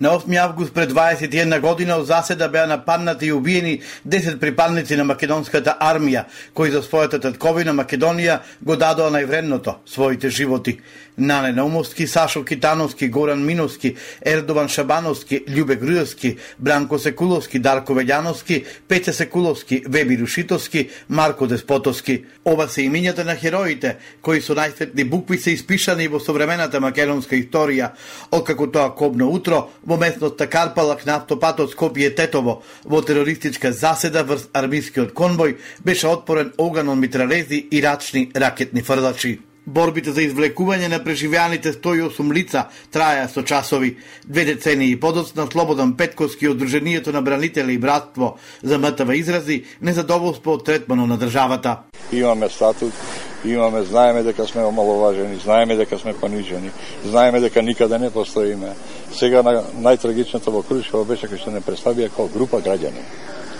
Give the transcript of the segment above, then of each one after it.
На 8 август пред 21 година од заседа беа нападнати и убиени 10 припадници на македонската армија, кои за својата татковина Македонија го дадоа највредното, своите животи. Нане Наумовски, Сашо Китановски, Горан Миновски, Ердован Шабановски, Љубе Грујовски, Бранко Секуловски, Дарко Велјановски, Пете Секуловски, Веби Рушитовски, Марко Деспотовски. Ова се имињата на хероите, кои со најсветни букви се испишани во современата македонска историја, откако тоа кобно утро во местноста Карпалак на автопатот Скопје Тетово во терористичка заседа врз армискиот конвој беше отпорен оган од митралези и рачни ракетни фрлачи. Борбите за извлекување на преживеаните 108 лица траја со часови. Две децени и подоцна Слободан Петковски од Друженијето на бранители и братство за МТВ изрази незадоволство од третмано на државата. Имаме статут, имаме, знаеме дека сме омаловажени, знаеме дека сме понижени, знаеме дека никаде не постоиме. Сега на, најтрагичното во Крушево беше кај што не представија како група граѓани,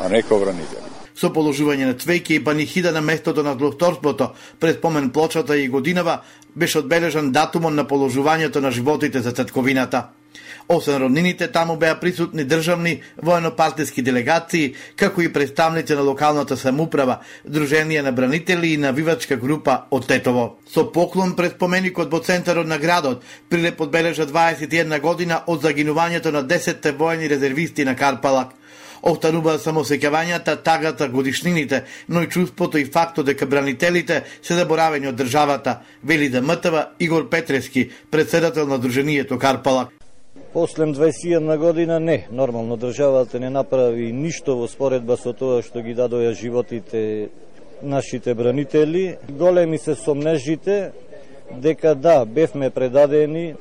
а не како бранители со положување на цвеќе и панихида на местото на злоторството пред помен плочата и годинава беше одбележан датумот на положувањето на животите за цетковината. Освен роднините, таму беа присутни државни военопартиски делегации, како и представници на локалната самуправа, Друженија на бранители и навивачка група од Тетово. Со поклон пред споменикот во центарот на градот, Прилеп одбележа 21 година од загинувањето на 10 воени резервисти на Карпалак. Останува само сеќавањата, тагата, годишнините, но и чувството и фактот дека бранителите се заборавени од државата, вели да мтва Игор Петрески, председател на дружението Карпалак. После 21 година не, нормално државата не направи ништо во споредба со тоа што ги дадоја животите нашите бранители. Големи се сомнежите дека да, бевме предадени,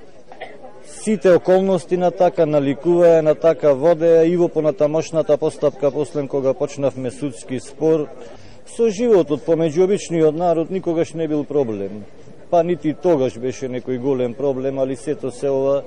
сите околности на така наликуваја, на така водеја и во понатамошната постапка послем кога почнавме судски спор. Со животот помеѓу обичниот народ никогаш не бил проблем. Па нити тогаш беше некој голем проблем, али сето се ова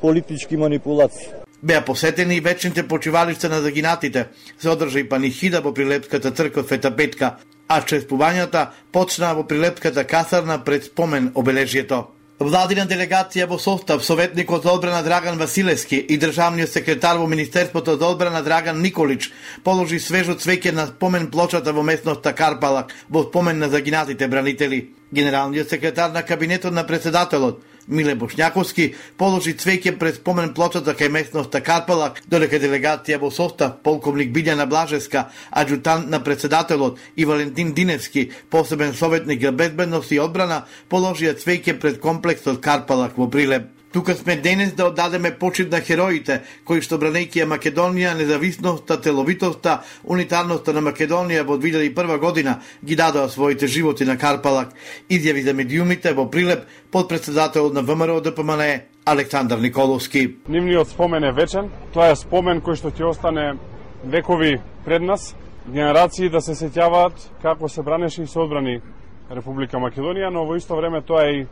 политички манипулации. Беа посетени и вечните почивалишта на загинатите. Се одржа и панихида во Прилепската црква Света Петка, а чествувањата почнаа во Прилепската касарна пред спомен обележието. Владина делегација во состав советникот за одбрана Драган Василевски и државниот секретар во Министерството за одбрана Драган Николич положи свежо цвеќе на спомен плочата во местноста Карпалак во спомен на загинатите бранители. Генералниот секретар на кабинетот на председателот Миле Бошњаковски положи цвеќе пред спомен плочата кај местноста Карпалак, додека делегација во состав полковник Билјана Блажеска, аджутант на председателот и Валентин Диневски, посебен советник за безбедност и одбрана, положија цвеќе пред комплексот Карпалак во Прилеп. Тука сме денес да оддадеме почит на хероите, кои што бранејќи Македонија, независноста, теловитоста, унитарноста на Македонија во 2001 година ги дадоа своите животи на Карпалак. Изјави за медиумите во Прилеп под председател на ВМРО ДПМН Александар Николовски. Нивниот спомен е вечен. Тоа е спомен кој што ќе остане векови пред нас. Генерации да се сеќаваат како се бранеше и се одбрани Република Македонија, но во исто време тоа е и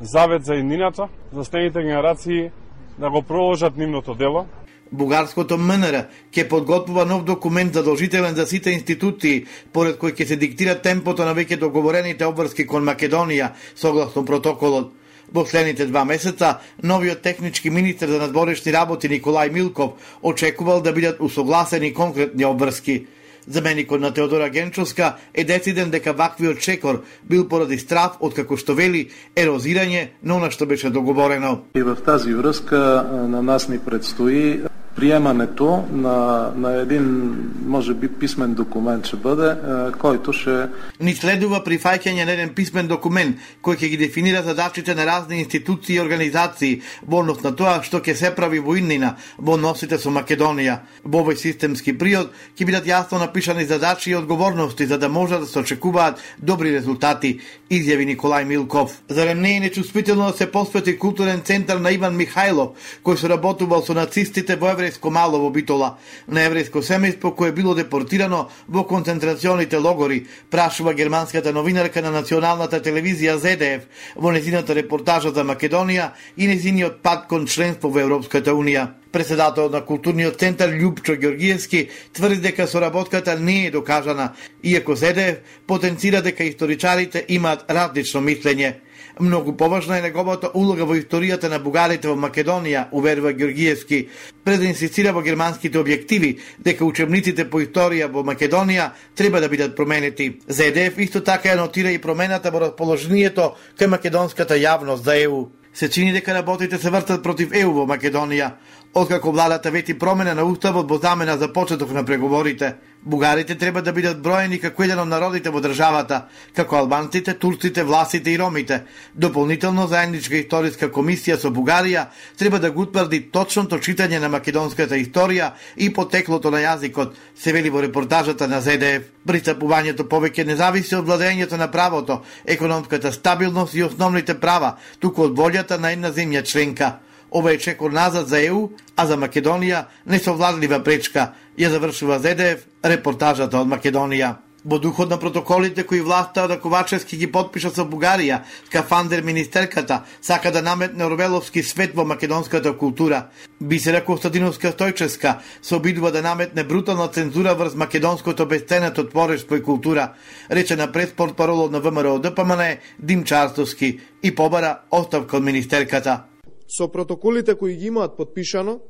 завет за еднината, за следните генерации да го проложат нивното дело. Бугарското МНР ќе подготвува нов документ задолжителен за сите институции, поред кој ќе се диктира темпото на веќе договорените обврски кон Македонија, согласно протоколот. Во следните два месеца, новиот технички министр за надворешни работи Николај Милков очекувал да бидат усогласени конкретни обврски. Заменикот на Теодора Генчовска е дециден дека ваквиот чекор бил поради страв од како што вели ерозирање на она што беше договорено. И в тази врска на нас ни предстои приемането на, на един, може би, писмен документ ще бъде, който ще... Ни следува прифаќање на еден писмен документ кој ќе ги дефинира задачите на разни институции и организации во однос на тоа што ќе се прави во иднина во односите со Македонија. Во овој системски приод ќе бидат јасно напишани задачи и одговорности за да можат да се очекуваат добри резултати, изјави Николај Милков. Зарем не е нечувствително да се посвети културен центар на Иван Михајлов, кој се работувал со нацистите во еврејско мало во Битола, на еврејско семејство кое било депортирано во концентрационите логори, прашува германската новинарка на националната телевизија ЗДФ во незината репортажа за Македонија и незиниот пат кон членство во Европската Унија. Председател на културниот центар Љупчо Георгиевски тврди дека соработката не е докажана, иако ЗДФ потенцира дека историчарите имаат различно мислење. Многу поважна е неговата улога во историјата на бугарите во Македонија, уверува Георгиевски, пред да инсистира во германските објективи дека учебниците по историја во Македонија треба да бидат променети. За ЕДФ исто така ја нотира и промената во расположението кај македонската јавност за ЕУ. Се чини дека работите се вртат против ЕУ во Македонија, откако владата вети промена на уставот во замена за почеток на преговорите. Бугарите треба да бидат броени како еден од народите во државата, како албанците, турците, власите и ромите. Дополнително заедничка историска комисија со Бугарија треба да го утврди точното читање на македонската историја и потеклото на јазикот, се вели во репортажата на ЗДФ. Пристапувањето повеќе не зависи од владењето на правото, економската стабилност и основните права, туку од волјата на една земја членка. Ова е чекор назад за ЕУ, а за Македонија несовладлива пречка, ја завршува ЗДФ репортажата од Македонија. Во духот на протоколите кои власта да Ковачевски ги подпиша со Бугарија, скафандер министерката сака да наметне Орвеловски свет во македонската култура. Бисера Костадиновска Стојческа се обидува да наметне брутална цензура врз македонското бестенето творештво и култура, рече на преспорт паролот на ВМРО ДПМН Дим Чарстовски и побара оставка од министерката со протоколите кои ги имаат подпишано,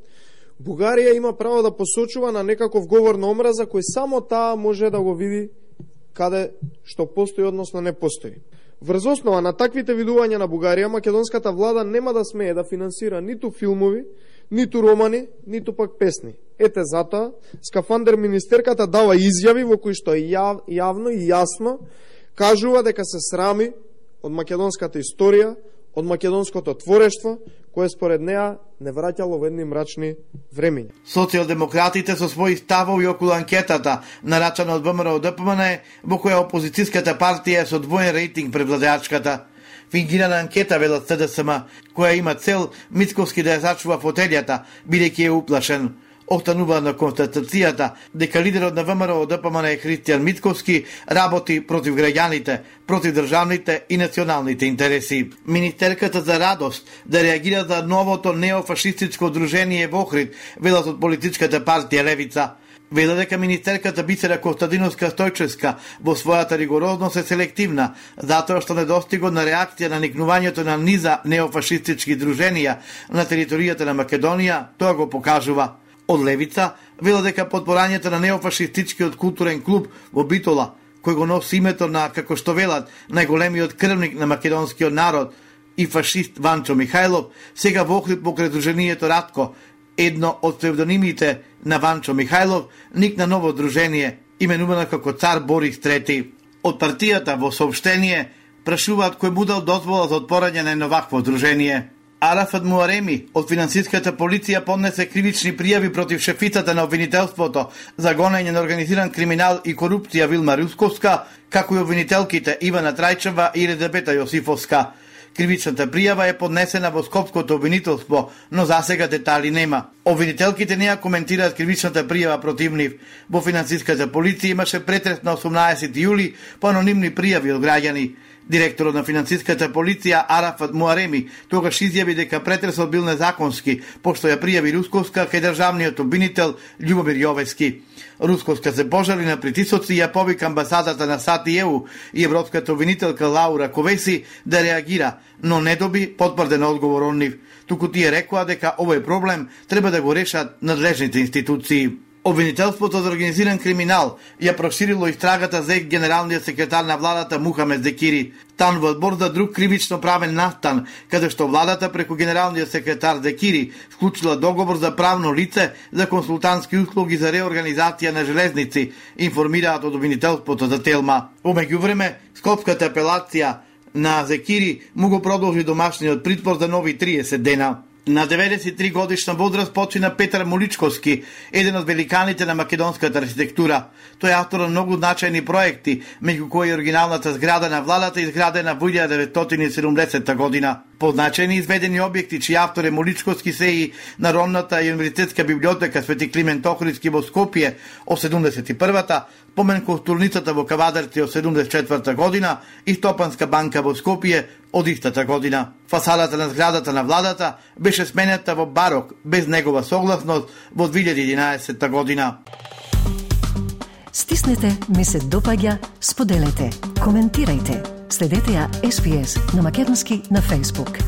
Бугарија има право да посочува на некаков говор на омраза кој само таа може да го види каде што постои, односно не постои. Врз основа на таквите видувања на Бугарија, македонската влада нема да смее да финансира ниту филмови, ниту романи, ниту пак песни. Ете затоа, Скафандер министерката дава изјави во кои што јав, јавно и јасно кажува дека се срами од македонската историја, од македонското творештво, кое според неа не враќало во едни мрачни времења. Социјалдемократите со своји ставови околу анкетата, нарачана од ВМРО ДПМН, во која опозицијската партија е со двоен рейтинг пред владеачката. Фингирана анкета, велат СДСМ, која има цел Мицковски да ја зачува фотелјата, бидејќи е уплашен останува на констатацијата дека лидерот на ВМРО ДПМН е Христијан Митковски работи против граѓаните, против државните и националните интереси. Министерката за радост да реагира за новото неофашистичко дружение во Охрид, велат од политичката партија Левица. Вела дека министерката Бисера Костадиновска Стојческа во својата ригорозност е селективна, затоа што недостигот на реакција на никнувањето на низа неофашистички друженија на територијата на Македонија, тоа го покажува од Левица вела дека подборањето на неофашистичкиот културен клуб во Битола, кој го носи името на, како што велат, најголемиот крвник на македонскиот народ и фашист Ванчо Михајлов, сега во Охрид покрај друженијето Радко, едно од псевдонимите на Ванчо Михајлов, никна ново дружение, именувано како цар Борис III. Од партијата во сообщение прашуваат кој му дал дозвола за отпорање на едно дружение. Арафат Муареми од финансиската полиција поднесе кривични пријави против шефицата на обвинителството за гонење на организиран криминал и корупција Вилма Русковска, како и обвинителките Ивана Трајчева и Редебета Јосифовска. Кривичната пријава е поднесена во Скопското обвинителство, но за сега детали нема. Обвинителките не ја коментираат кривичната пријава против нив. Во финансиската полиција имаше претрес на 18 јули по анонимни пријави од граѓани. Директорот на финансиската полиција Арафат Муареми тогаш изјави дека претресот бил незаконски, пошто ја пријави Русковска кај државниот обвинител Љубомир Јовески. Русковска се пожали на притисоци и ја повика амбасадата на САД и ЕУ и европската обвинителка Лаура Ковеси да реагира, но не доби потврден одговор од нив. Туку тие рекоа дека овој проблем треба да го решат надлежните институции. Обвинителството за организиран криминал ја проширило истрагата за генералниот секретар на владата Мухамед Декири. Тан во одбор за друг кривично правен настан, каде што владата преку генералниот секретар Декири вклучила договор за правно лице за консултантски услуги за реорганизација на железници, информираат од обвинителството за Телма. Омеѓу време, Скопската апелација на Зекири му го продолжи домашниот притвор за нови 30 дена. На 93 годишна возраст почина Петар Моличковски, еден од великаните на македонската архитектура. Тој е автор на многу значајни проекти, меѓу кои оригиналната зграда на владата изградена во 1970 година. Позначени изведени објекти чиј автор е Моличковски се и Народната и универзитетска библиотека Свети Климент Охридски во Скопје од 71-та, помен културницата во Кавадарци од 74 година и Стопанска банка во Скопје од истата година. Фасадата на зградата на владата беше сменета во барок без негова согласност во 2011 година. Стиснете, ми се допаѓа, споделете, коментирајте. Следете ја SPS на Македонски на Facebook.